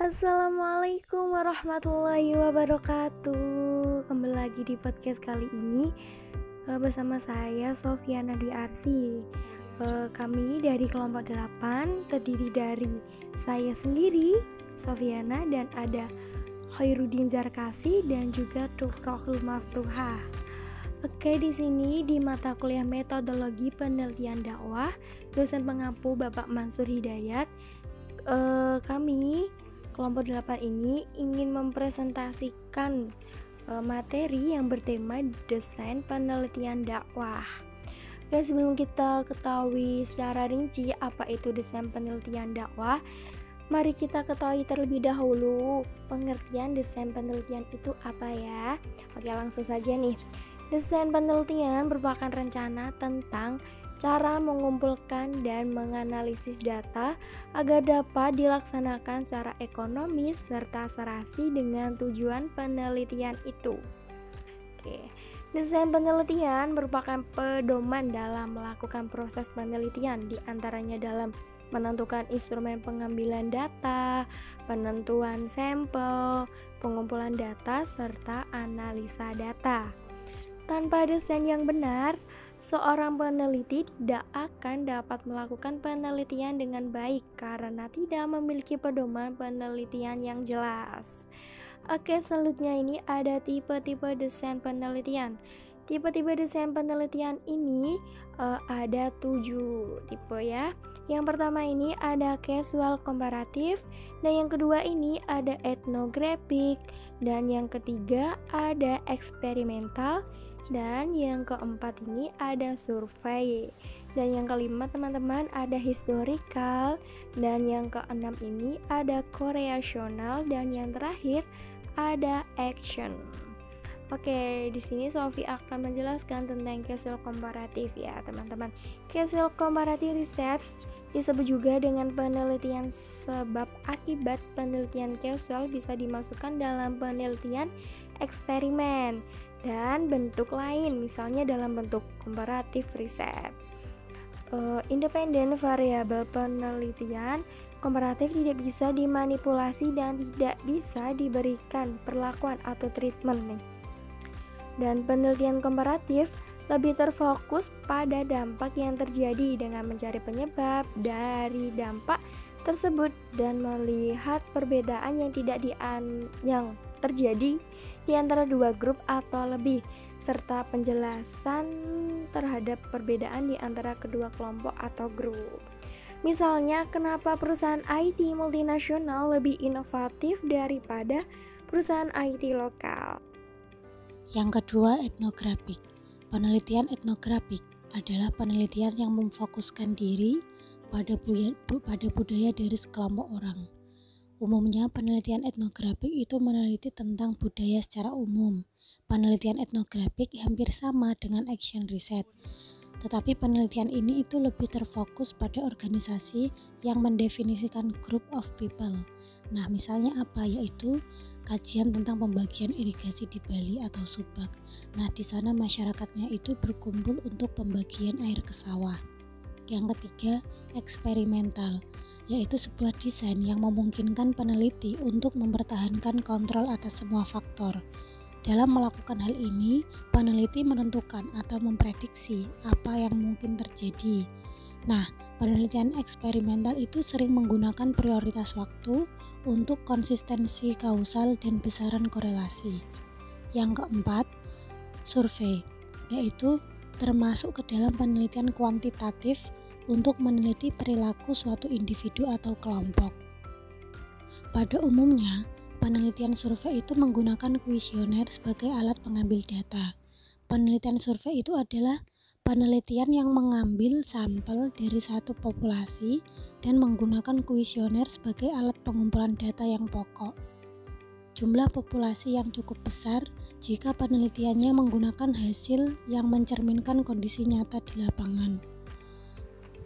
Assalamualaikum warahmatullahi wabarakatuh. Kembali lagi di podcast kali ini uh, Bersama saya Sofiana Dwi Arsi uh, Kami dari kelompok 8 Terdiri dari saya sendiri Sofiana dan ada Khairuddin Zarkasi dan juga Tufrohul Maftuha. Oke, di sini di mata kuliah metodologi penelitian dakwah, dosen pengampu Bapak Mansur Hidayat, uh, kami kelompok 8 ini ingin mempresentasikan uh, materi yang bertema desain penelitian dakwah. Oke, sebelum kita ketahui secara rinci apa itu desain penelitian dakwah, mari kita ketahui terlebih dahulu pengertian desain penelitian itu apa ya. Oke, langsung saja nih. Desain penelitian merupakan rencana tentang cara mengumpulkan dan menganalisis data agar dapat dilaksanakan secara ekonomis serta serasi dengan tujuan penelitian itu. Oke. Desain penelitian merupakan pedoman dalam melakukan proses penelitian, di antaranya dalam menentukan instrumen pengambilan data, penentuan sampel, pengumpulan data, serta analisa data. Tanpa desain yang benar, seorang peneliti tidak akan dapat melakukan penelitian dengan baik karena tidak memiliki pedoman penelitian yang jelas. Oke, selanjutnya ini ada tipe-tipe desain penelitian. Tipe-tipe desain penelitian ini uh, ada tujuh tipe ya. Yang pertama ini ada casual komparatif, dan yang kedua ini ada etnografik, dan yang ketiga ada eksperimental, dan yang keempat ini ada survei. Dan yang kelima teman-teman ada historical. Dan yang keenam ini ada koreasional. Dan yang terakhir ada action. Oke, di sini Sofi akan menjelaskan tentang casual komparatif ya, teman-teman. Casual comparative research disebut juga dengan penelitian sebab akibat penelitian casual bisa dimasukkan dalam penelitian eksperimen dan bentuk lain, misalnya dalam bentuk komparatif riset. Uh, independen variabel penelitian komparatif tidak bisa dimanipulasi dan tidak bisa diberikan perlakuan atau treatment nih. Dan penelitian komparatif lebih terfokus pada dampak yang terjadi dengan mencari penyebab dari dampak tersebut dan melihat perbedaan yang tidak di yang terjadi di antara dua grup atau lebih, serta penjelasan terhadap perbedaan di antara kedua kelompok atau grup. Misalnya, kenapa perusahaan IT multinasional lebih inovatif daripada perusahaan IT lokal? Yang kedua, etnografik. Penelitian etnografik adalah penelitian yang memfokuskan diri pada budaya, dari sekelompok orang Umumnya, penelitian etnografik itu meneliti tentang budaya secara umum. Penelitian etnografik hampir sama dengan action research, tetapi penelitian ini itu lebih terfokus pada organisasi yang mendefinisikan group of people. Nah, misalnya apa? Yaitu kajian tentang pembagian irigasi di Bali atau Subak. Nah, di sana masyarakatnya itu berkumpul untuk pembagian air ke sawah. Yang ketiga, eksperimental yaitu sebuah desain yang memungkinkan peneliti untuk mempertahankan kontrol atas semua faktor. Dalam melakukan hal ini, peneliti menentukan atau memprediksi apa yang mungkin terjadi. Nah, penelitian eksperimental itu sering menggunakan prioritas waktu untuk konsistensi kausal dan besaran korelasi. Yang keempat, survei, yaitu termasuk ke dalam penelitian kuantitatif untuk meneliti perilaku suatu individu atau kelompok. Pada umumnya, penelitian survei itu menggunakan kuesioner sebagai alat pengambil data. Penelitian survei itu adalah penelitian yang mengambil sampel dari satu populasi dan menggunakan kuesioner sebagai alat pengumpulan data yang pokok. Jumlah populasi yang cukup besar jika penelitiannya menggunakan hasil yang mencerminkan kondisi nyata di lapangan.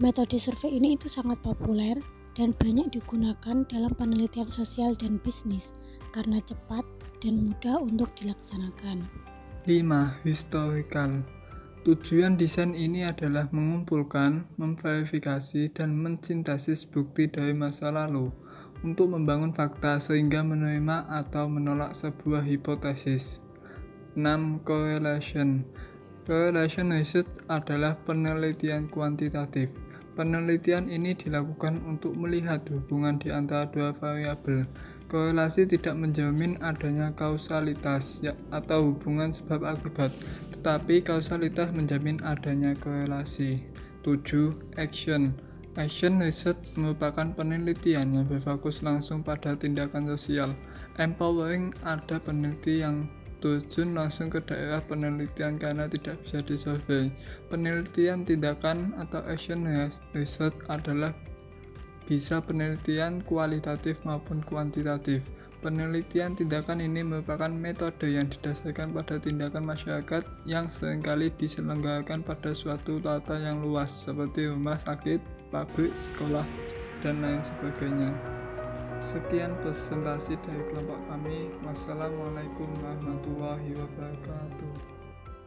Metode survei ini itu sangat populer dan banyak digunakan dalam penelitian sosial dan bisnis karena cepat dan mudah untuk dilaksanakan. 5. Historical Tujuan desain ini adalah mengumpulkan, memverifikasi, dan mensintesis bukti dari masa lalu untuk membangun fakta sehingga menerima atau menolak sebuah hipotesis. 6. Correlation Research adalah penelitian kuantitatif. Penelitian ini dilakukan untuk melihat hubungan di antara dua variabel. Korelasi tidak menjamin adanya kausalitas ya, atau hubungan sebab akibat, tetapi kausalitas menjamin adanya korelasi. 7. Action Action research merupakan penelitian yang berfokus langsung pada tindakan sosial. Empowering ada peneliti yang terjun langsung ke daerah penelitian karena tidak bisa disurvey. Penelitian tindakan atau action research adalah bisa penelitian kualitatif maupun kuantitatif. Penelitian tindakan ini merupakan metode yang didasarkan pada tindakan masyarakat yang sering kali diselenggarakan pada suatu tata yang luas seperti rumah sakit, pabrik, sekolah, dan lain sebagainya. Sekian presentasi dari kelompok kami. Wassalamualaikum warahmatullahi wabarakatuh.